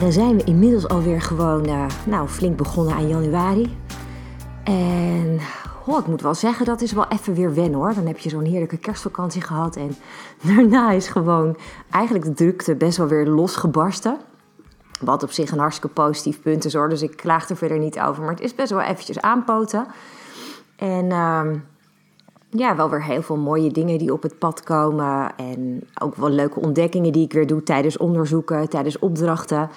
Dan zijn we inmiddels alweer gewoon uh, nou, flink begonnen aan januari. En oh, ik moet wel zeggen, dat is wel even weer wennen hoor. Dan heb je zo'n heerlijke kerstvakantie gehad. En daarna is gewoon eigenlijk de drukte best wel weer losgebarsten. Wat op zich een hartstikke positief punt is hoor. Dus ik klaag er verder niet over. Maar het is best wel eventjes aanpoten. En... Uh, ja, wel weer heel veel mooie dingen die op het pad komen. En ook wel leuke ontdekkingen die ik weer doe tijdens onderzoeken, tijdens opdrachten.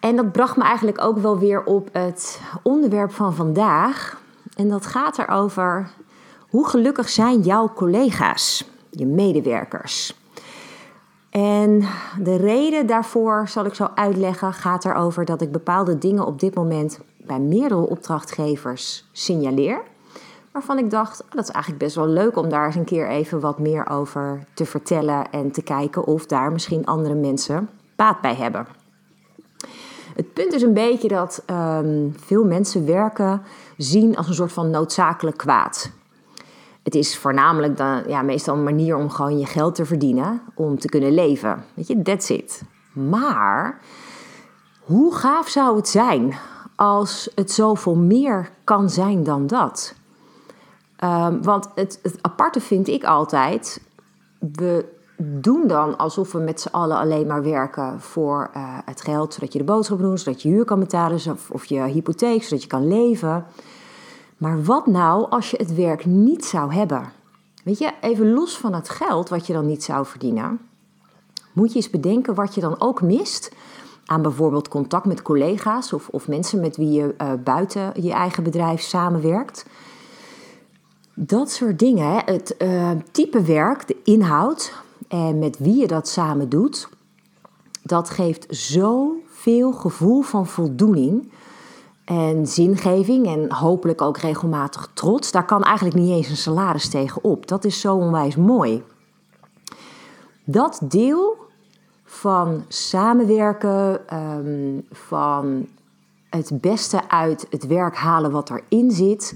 En dat bracht me eigenlijk ook wel weer op het onderwerp van vandaag. En dat gaat erover hoe gelukkig zijn jouw collega's, je medewerkers. En de reden daarvoor, zal ik zo uitleggen, gaat erover dat ik bepaalde dingen op dit moment bij meerdere opdrachtgevers signaleer waarvan ik dacht, oh, dat is eigenlijk best wel leuk om daar eens een keer even wat meer over te vertellen en te kijken of daar misschien andere mensen baat bij hebben. Het punt is een beetje dat um, veel mensen werken zien als een soort van noodzakelijk kwaad. Het is voornamelijk dan, ja, meestal een manier om gewoon je geld te verdienen, om te kunnen leven. Weet je, that's it. Maar hoe gaaf zou het zijn als het zoveel meer kan zijn dan dat? Um, want het, aparte vind ik altijd, we doen dan alsof we met z'n allen alleen maar werken voor uh, het geld, zodat je de boodschap doet, zodat je huur kan betalen of, of je hypotheek, zodat je kan leven. Maar wat nou als je het werk niet zou hebben? Weet je, even los van het geld wat je dan niet zou verdienen, moet je eens bedenken wat je dan ook mist aan bijvoorbeeld contact met collega's of, of mensen met wie je uh, buiten je eigen bedrijf samenwerkt. Dat soort dingen, het uh, type werk, de inhoud en met wie je dat samen doet, dat geeft zoveel gevoel van voldoening en zingeving en hopelijk ook regelmatig trots. Daar kan eigenlijk niet eens een salaris tegen op. Dat is zo onwijs mooi. Dat deel van samenwerken, um, van het beste uit het werk halen wat erin zit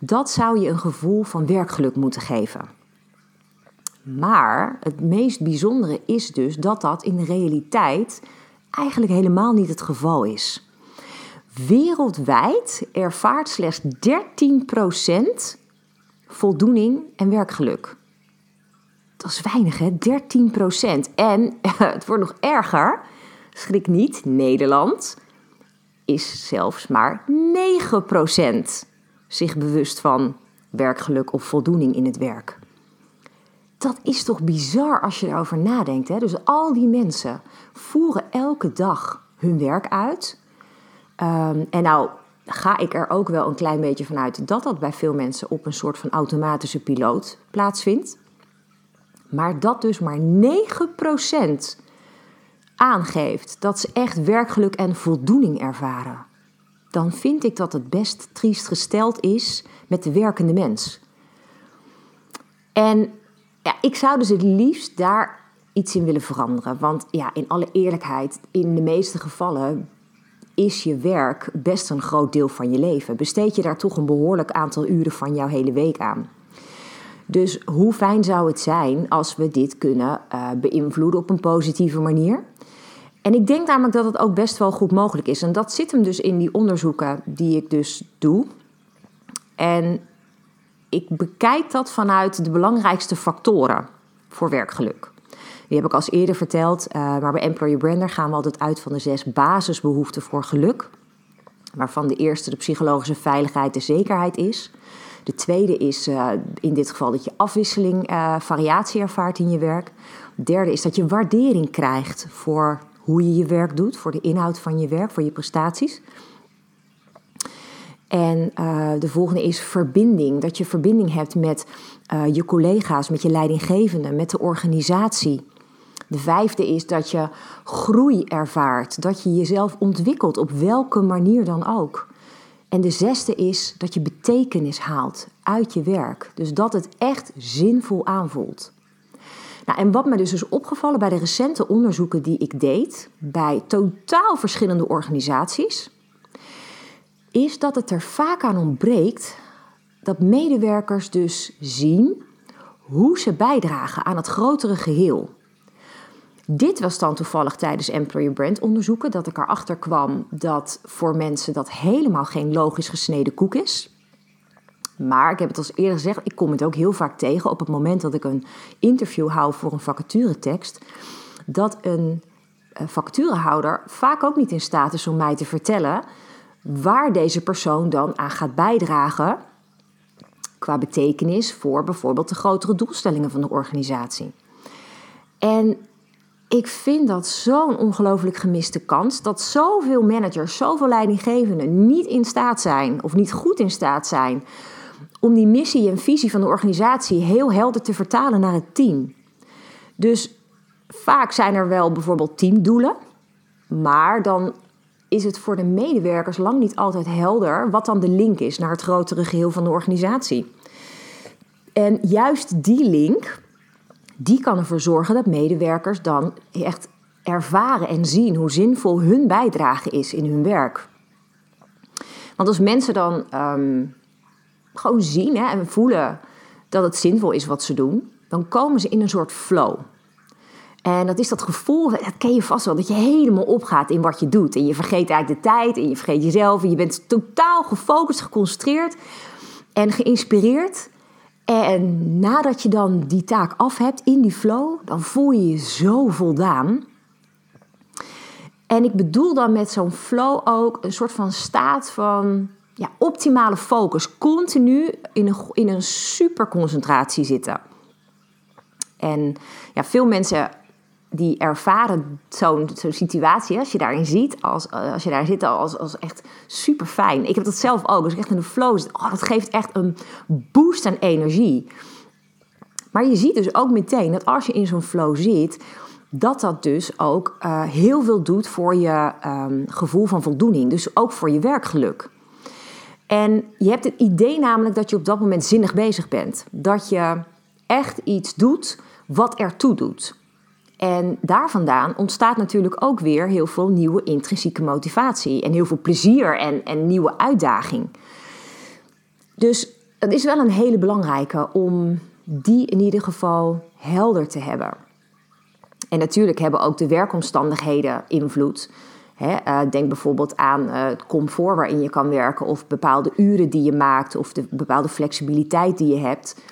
dat zou je een gevoel van werkgeluk moeten geven. Maar het meest bijzondere is dus dat dat in de realiteit eigenlijk helemaal niet het geval is. Wereldwijd ervaart slechts 13% voldoening en werkgeluk. Dat is weinig, hè? 13%. En het wordt nog erger. Schrik niet, Nederland is zelfs maar 9% zich bewust van werkgeluk of voldoening in het werk. Dat is toch bizar als je erover nadenkt. Hè? Dus al die mensen voeren elke dag hun werk uit. Um, en nou ga ik er ook wel een klein beetje vanuit dat dat bij veel mensen op een soort van automatische piloot plaatsvindt. Maar dat dus maar 9% aangeeft dat ze echt werkgeluk en voldoening ervaren dan vind ik dat het best triest gesteld is met de werkende mens. En ja, ik zou dus het liefst daar iets in willen veranderen. Want ja, in alle eerlijkheid, in de meeste gevallen is je werk best een groot deel van je leven. Besteed je daar toch een behoorlijk aantal uren van jouw hele week aan. Dus hoe fijn zou het zijn als we dit kunnen uh, beïnvloeden op een positieve manier? En ik denk namelijk dat het ook best wel goed mogelijk is. En dat zit hem dus in die onderzoeken die ik dus doe. En ik bekijk dat vanuit de belangrijkste factoren voor werkgeluk. Die heb ik als eerder verteld, uh, maar bij Employer Brander gaan we altijd uit van de zes basisbehoeften voor geluk. Waarvan de eerste de psychologische veiligheid, de zekerheid is. De tweede is uh, in dit geval dat je afwisseling, uh, variatie ervaart in je werk. De derde is dat je waardering krijgt voor hoe je je werk doet, voor de inhoud van je werk, voor je prestaties. En uh, de volgende is verbinding. Dat je verbinding hebt met uh, je collega's, met je leidinggevende, met de organisatie. De vijfde is dat je groei ervaart, dat je jezelf ontwikkelt, op welke manier dan ook. En de zesde is dat je betekenis haalt uit je werk. Dus dat het echt zinvol aanvoelt. Nou, en wat me dus is opgevallen bij de recente onderzoeken die ik deed bij totaal verschillende organisaties, is dat het er vaak aan ontbreekt dat medewerkers dus zien hoe ze bijdragen aan het grotere geheel. Dit was dan toevallig tijdens employer brand onderzoeken dat ik erachter kwam dat voor mensen dat helemaal geen logisch gesneden koek is. Maar ik heb het al eerder gezegd, ik kom het ook heel vaak tegen op het moment dat ik een interview hou voor een vacaturetekst. Dat een eh, vacaturehouder vaak ook niet in staat is om mij te vertellen waar deze persoon dan aan gaat bijdragen qua betekenis voor bijvoorbeeld de grotere doelstellingen van de organisatie. En ik vind dat zo'n ongelooflijk gemiste kans. Dat zoveel managers, zoveel leidinggevenden niet in staat zijn, of niet goed in staat zijn, om die missie en visie van de organisatie heel helder te vertalen naar het team. Dus vaak zijn er wel bijvoorbeeld teamdoelen, maar dan is het voor de medewerkers lang niet altijd helder wat dan de link is naar het grotere geheel van de organisatie. En juist die link, die kan ervoor zorgen dat medewerkers dan echt ervaren en zien hoe zinvol hun bijdrage is in hun werk. Want als mensen dan ehm, gewoon zien en voelen dat het zinvol is wat ze doen, dan komen ze in een soort flow. En dat is dat gevoel, dat ken je vast wel, dat je helemaal opgaat in wat je doet. En je vergeet eigenlijk de tijd en je vergeet jezelf. En je bent totaal gefocust, geconcentreerd en geïnspireerd. En nadat je dan die taak af hebt in die flow, dan voel je je zo voldaan. En ik bedoel dan met zo'n flow ook een soort van staat van ja, optimale focus. Continu in een, in een superconcentratie zitten. En ja, veel mensen die ervaren zo'n zo'n situatie, als je daarin ziet, als, eh, als je daar zit, als, als echt super fijn. Ik heb dat zelf ook. Ik echt in de flow zit, oh, dat geeft echt een boost aan energie. Maar je ziet dus ook meteen dat als je in zo'n flow zit, dat dat dus ook uh, heel veel doet voor je um, gevoel van voldoening. Dus ook voor je werkgeluk. En je hebt het idee namelijk dat je op dat moment zinnig bezig bent. Dat je echt iets doet wat ertoe doet. En daar vandaan ontstaat natuurlijk ook weer heel veel nieuwe intrinsieke motivatie en heel veel plezier en, en nieuwe uitdaging. Dus het is wel een hele belangrijke om die in ieder geval helder te hebben. En natuurlijk hebben ook de werkomstandigheden invloed. Eh, denk bijvoorbeeld aan uh, het comfort waarin je kan werken, of bepaalde uren die je maakt, of de bepaalde flexibiliteit die je hebt.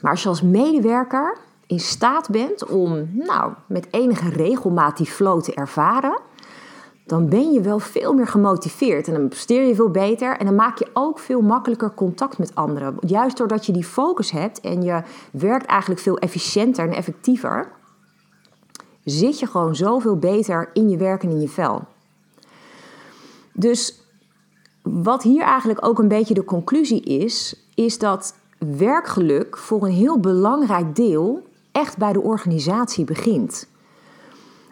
Maar als je als medewerker in staat bent om nou, met enige regelmaat die flow te ervaren, dan ben je wel veel meer gemotiveerd en dan presteer je veel beter en dan maak je ook veel makkelijker contact met anderen. Juist doordat je die focus hebt en je werkt eigenlijk veel efficiënter en effectiever, zit je gewoon zoveel beter in je werk en in je vel. Dus wat hier eigenlijk ook een beetje de conclusie is, is dat werkgeluk voor een heel belangrijk deel echt bij de organisatie begint.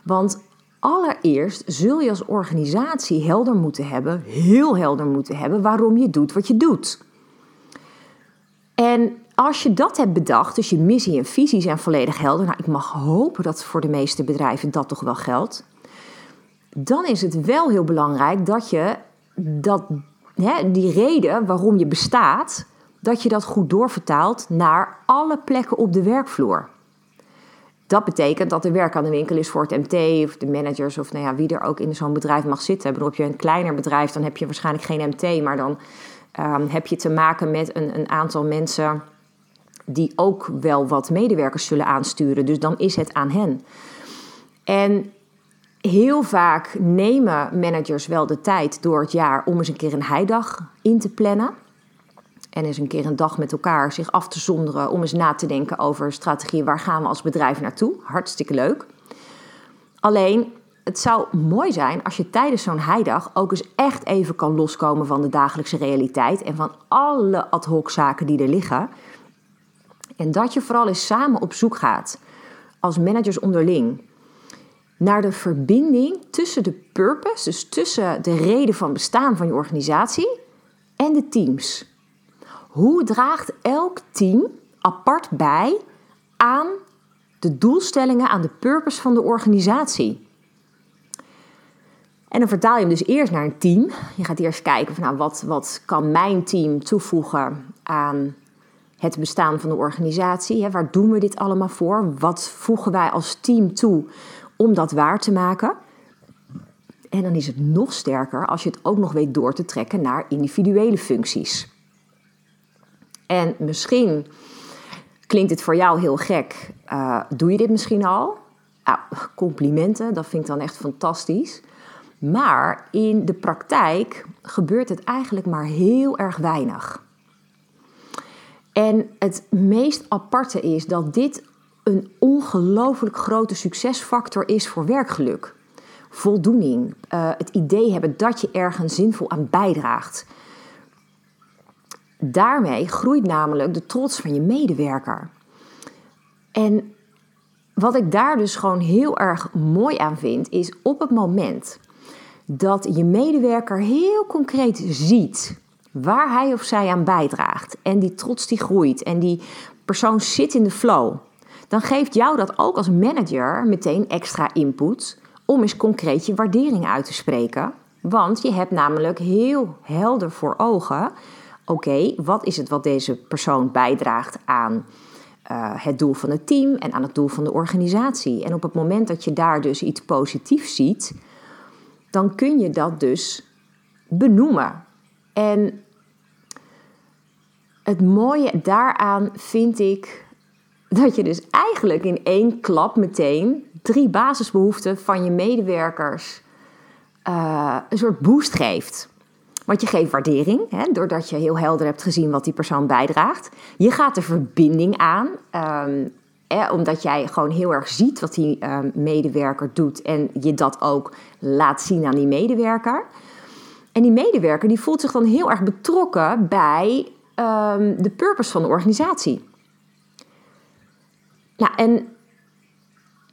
Want allereerst zul je als organisatie helder moeten hebben, heel helder moeten hebben, waarom je doet wat je doet. En als je dat hebt bedacht, dus je missie en visie zijn volledig helder, nou ik mag hopen dat voor de meeste bedrijven dat toch wel geldt, dan is het wel heel belangrijk dat je dat, hè, die reden waarom je bestaat, dat je dat goed doorvertaalt naar alle plekken op de werkvloer. Dat betekent dat er werk aan de winkel is voor het MT of de managers of nou ja, wie er ook in zo'n bedrijf mag zitten. Heb je een kleiner bedrijf, dan heb je waarschijnlijk geen MT, maar dan um, heb je te maken met een, een aantal mensen die ook wel wat medewerkers zullen aansturen. Dus dan is het aan hen. En heel vaak nemen managers wel de tijd door het jaar om eens een keer een heidag in te plannen. En eens een keer een dag met elkaar zich af te zonderen om eens na te denken over strategie. Waar gaan we als bedrijf naartoe? Hartstikke leuk. Alleen, het zou mooi zijn als je tijdens zo'n heidag ook eens echt even kan loskomen van de dagelijkse realiteit en van alle ad hoc zaken die er liggen. En dat je vooral eens samen op zoek gaat, als managers onderling, naar de verbinding tussen de purpose, dus tussen de reden van bestaan van je organisatie en de teams. Hoe draagt elk team apart bij aan de doelstellingen, aan de purpose van de organisatie? En dan vertaal je hem dus eerst naar een team. Je gaat eerst kijken van nou, wat, wat kan mijn team toevoegen aan het bestaan van de organisatie. Hè? Waar doen we dit allemaal voor? Wat voegen wij als team toe om dat waar te maken? En dan is het nog sterker als je het ook nog weet door te trekken naar individuele functies. En misschien klinkt dit voor jou heel gek. Uh, doe je dit misschien al? Nou, complimenten, dat vind ik dan echt fantastisch. Maar in de praktijk gebeurt het eigenlijk maar heel erg weinig. En het meest aparte is dat dit een ongelooflijk grote succesfactor is voor werkgeluk. Voldoening, uh, het idee hebben dat je ergens zinvol aan bijdraagt. Daarmee groeit namelijk de trots van je medewerker. En wat ik daar dus gewoon heel erg mooi aan vind, is op het moment dat je medewerker heel concreet ziet waar hij of zij aan bijdraagt en die trots die groeit en die persoon zit in de flow, dan geeft jou dat ook als manager meteen extra input om eens concreet je waardering uit te spreken. Want je hebt namelijk heel helder voor ogen: oké, wat is het wat deze persoon bijdraagt aan uh, het doel van het team en aan het doel van de organisatie? En op het moment dat je daar dus iets positiefs ziet, dan kun je dat dus benoemen. En het mooie daaraan vind ik dat je dus eigenlijk in één klap meteen drie basisbehoeften van je medewerkers uh, een soort boost geeft. Want je geeft waardering, hè, doordat je heel helder hebt gezien wat die persoon bijdraagt. Je gaat de verbinding aan, um, omdat jij gewoon heel erg ziet wat die um, medewerker doet en je dat ook laat zien aan die medewerker. En die medewerker die voelt zich dan heel erg betrokken bij um, de purpose van de organisatie. Nou, en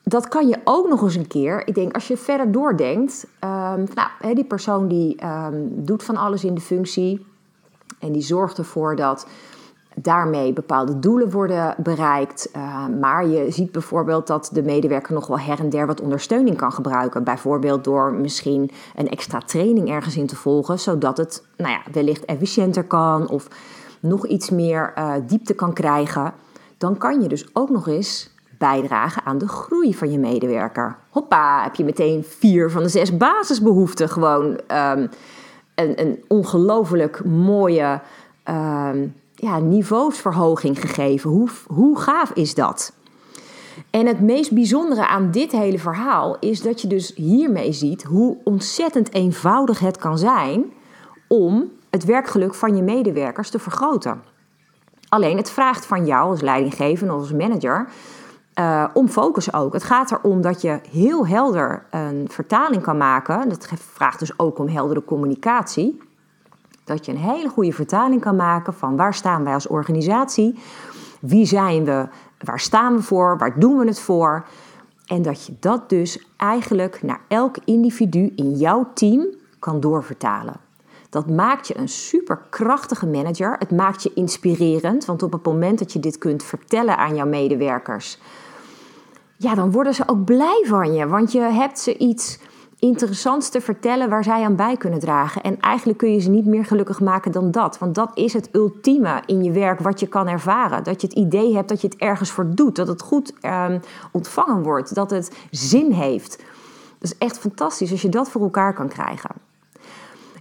dat kan je ook nog eens een keer. Ik denk, als je verder doordenkt. Um, nou, die persoon die um, doet van alles in de functie. En die zorgt ervoor dat daarmee bepaalde doelen worden bereikt. Uh, maar je ziet bijvoorbeeld dat de medewerker nog wel her en der wat ondersteuning kan gebruiken. Bijvoorbeeld door misschien een extra training ergens in te volgen, zodat het nou ja, wellicht efficiënter kan of nog iets meer uh, diepte kan krijgen. Dan kan je dus ook nog eens bijdragen aan de groei van je medewerker. Hoppa, heb je meteen vier van de zes basisbehoeften gewoon um, een, een ongelooflijk mooie um, ja, niveausverhoging gegeven. Hoe, hoe gaaf is dat? En het meest bijzondere aan dit hele verhaal is dat je dus hiermee ziet hoe ontzettend eenvoudig het kan zijn om het werkgeluk van je medewerkers te vergroten. Alleen het vraagt van jou als leidinggevende of als manager uh, om focus ook. Het gaat erom dat je heel helder een vertaling kan maken. Dat vraagt dus ook om heldere communicatie. Dat je een hele goede vertaling kan maken van waar staan wij als organisatie, wie zijn we, waar staan we voor, waar doen we het voor. En dat je dat dus eigenlijk naar elk individu in jouw team kan doorvertalen. Dat maakt je een superkrachtige manager. Het maakt je inspirerend, want op het moment dat je dit kunt vertellen aan jouw medewerkers, ja, dan worden ze ook blij van je. Want je hebt ze iets interessants te vertellen waar zij aan bij kunnen dragen. En eigenlijk kun je ze niet meer gelukkig maken dan dat. Want dat is het ultieme in je werk wat je kan ervaren. Dat je het idee hebt dat je het ergens voor doet. Dat het goed um, ontvangen wordt. Dat het zin heeft. Dat is echt fantastisch als je dat voor elkaar kan krijgen.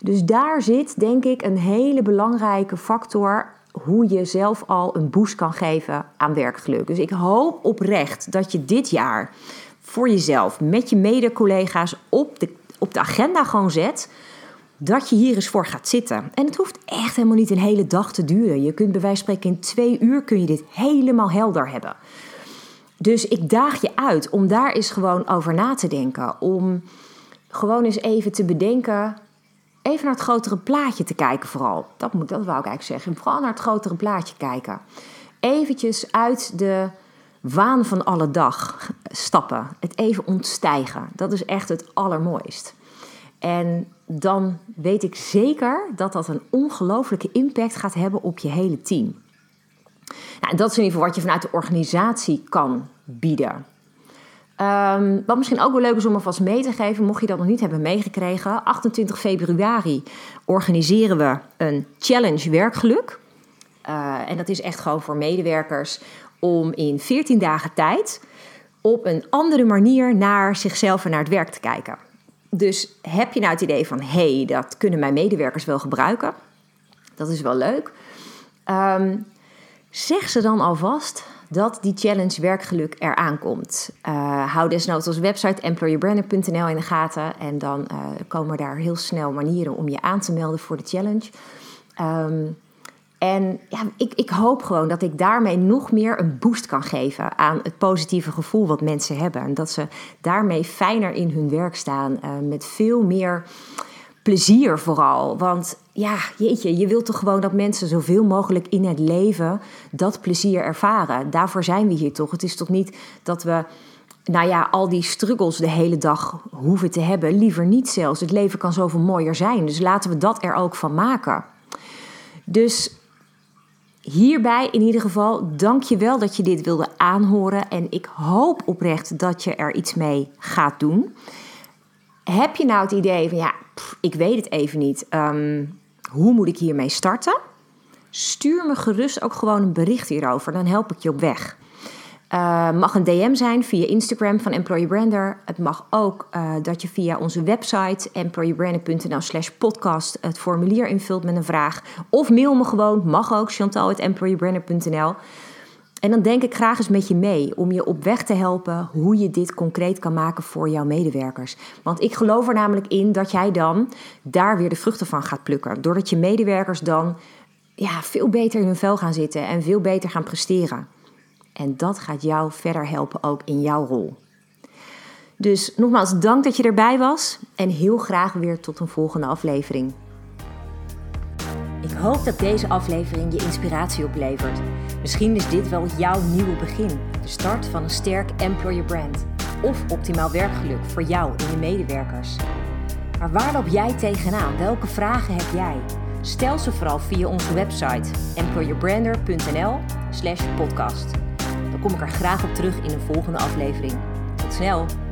Dus daar zit denk ik een hele belangrijke factor hoe je zelf al een boost kan geven aan werkgeluk. Dus ik hoop oprecht dat je dit jaar voor jezelf met je mede-collega's op de, op de agenda gewoon zet. Dat je hier eens voor gaat zitten. En het hoeft echt helemaal niet een hele dag te duren. Je kunt bij wijze van spreken in twee uur kun je dit helemaal helder hebben. Dus ik daag je uit om daar eens gewoon over na te denken. Om gewoon eens even te bedenken even naar het grotere plaatje te kijken vooral. Dat, moet, dat wou ik eigenlijk zeggen. Vooral naar het grotere plaatje kijken. Eventjes uit de waan van alle dag stappen. Het even ontstijgen. Dat is echt het allermooist. En dan weet ik zeker dat dat een ongelofelijke impact gaat hebben op je hele team. Nou, dat is in ieder geval wat je vanuit de organisatie kan bieden. Um, wat misschien ook wel leuk is om alvast mee te geven, mocht je dat nog niet hebben meegekregen. 28 februari organiseren we een challenge werkgeluk. Uh, en dat is echt gewoon voor medewerkers om in 14 dagen tijd op een andere manier naar zichzelf en naar het werk te kijken. Dus heb je nou het idee van, hé, hey, dat kunnen mijn medewerkers wel gebruiken. Dat is wel leuk. Um, zeg ze dan alvast dat die challenge werkgeluk eraan komt. Uh, hou desnoods onze website employerbranding.nl in de gaten. En dan uh, komen daar heel snel manieren om je aan te melden voor de challenge. Um, en ja, ik, ik hoop gewoon dat ik daarmee nog meer een boost kan geven aan het positieve gevoel wat mensen hebben. En dat ze daarmee fijner in hun werk staan, uh, met veel meer plezier vooral. Want ja, jeetje, je wilt toch gewoon dat mensen zoveel mogelijk in het leven dat plezier ervaren. Daarvoor zijn we hier toch. Het is toch niet dat we, nou ja, al die struggles de hele dag hoeven te hebben. Liever niet zelfs. Het leven kan zoveel mooier zijn. Dus laten we dat er ook van maken. Dus hierbij in ieder geval, dank je wel dat je dit wilde aanhoren. En ik hoop oprecht dat je er iets mee gaat doen. Heb je nou het idee van ja, ik weet het even niet. Um, hoe moet ik hiermee starten? Stuur me gerust ook gewoon een bericht hierover. Dan help ik je op weg. Uh, mag een DM zijn via Instagram van Employer Brander. Het mag ook uh, dat je via onze website employerbrander.nl slash podcast het formulier invult met een vraag. Of mail me gewoon, mag ook, chantal.employerbrander.nl. En dan denk ik graag eens met je mee om je op weg te helpen hoe je dit concreet kan maken voor jouw medewerkers. Want ik geloof er namelijk in dat jij dan daar weer de vruchten van gaat plukken. Doordat je medewerkers dan ja, veel beter in hun vel gaan zitten en veel beter gaan presteren. En dat gaat jou verder helpen ook in jouw rol. Dus nogmaals, dank dat je erbij was en heel graag weer tot een volgende aflevering. Ik hoop dat deze aflevering je inspiratie oplevert. Misschien is dit wel jouw nieuwe begin, de start van een sterk employer brand of optimaal werkgeluk voor jou en je medewerkers. Maar waar loop jij tegenaan? Welke vragen heb jij? Stel ze vooral via onze website employerbrander.nl/podcast. Kom ik er graag op terug in een volgende aflevering. Tot snel!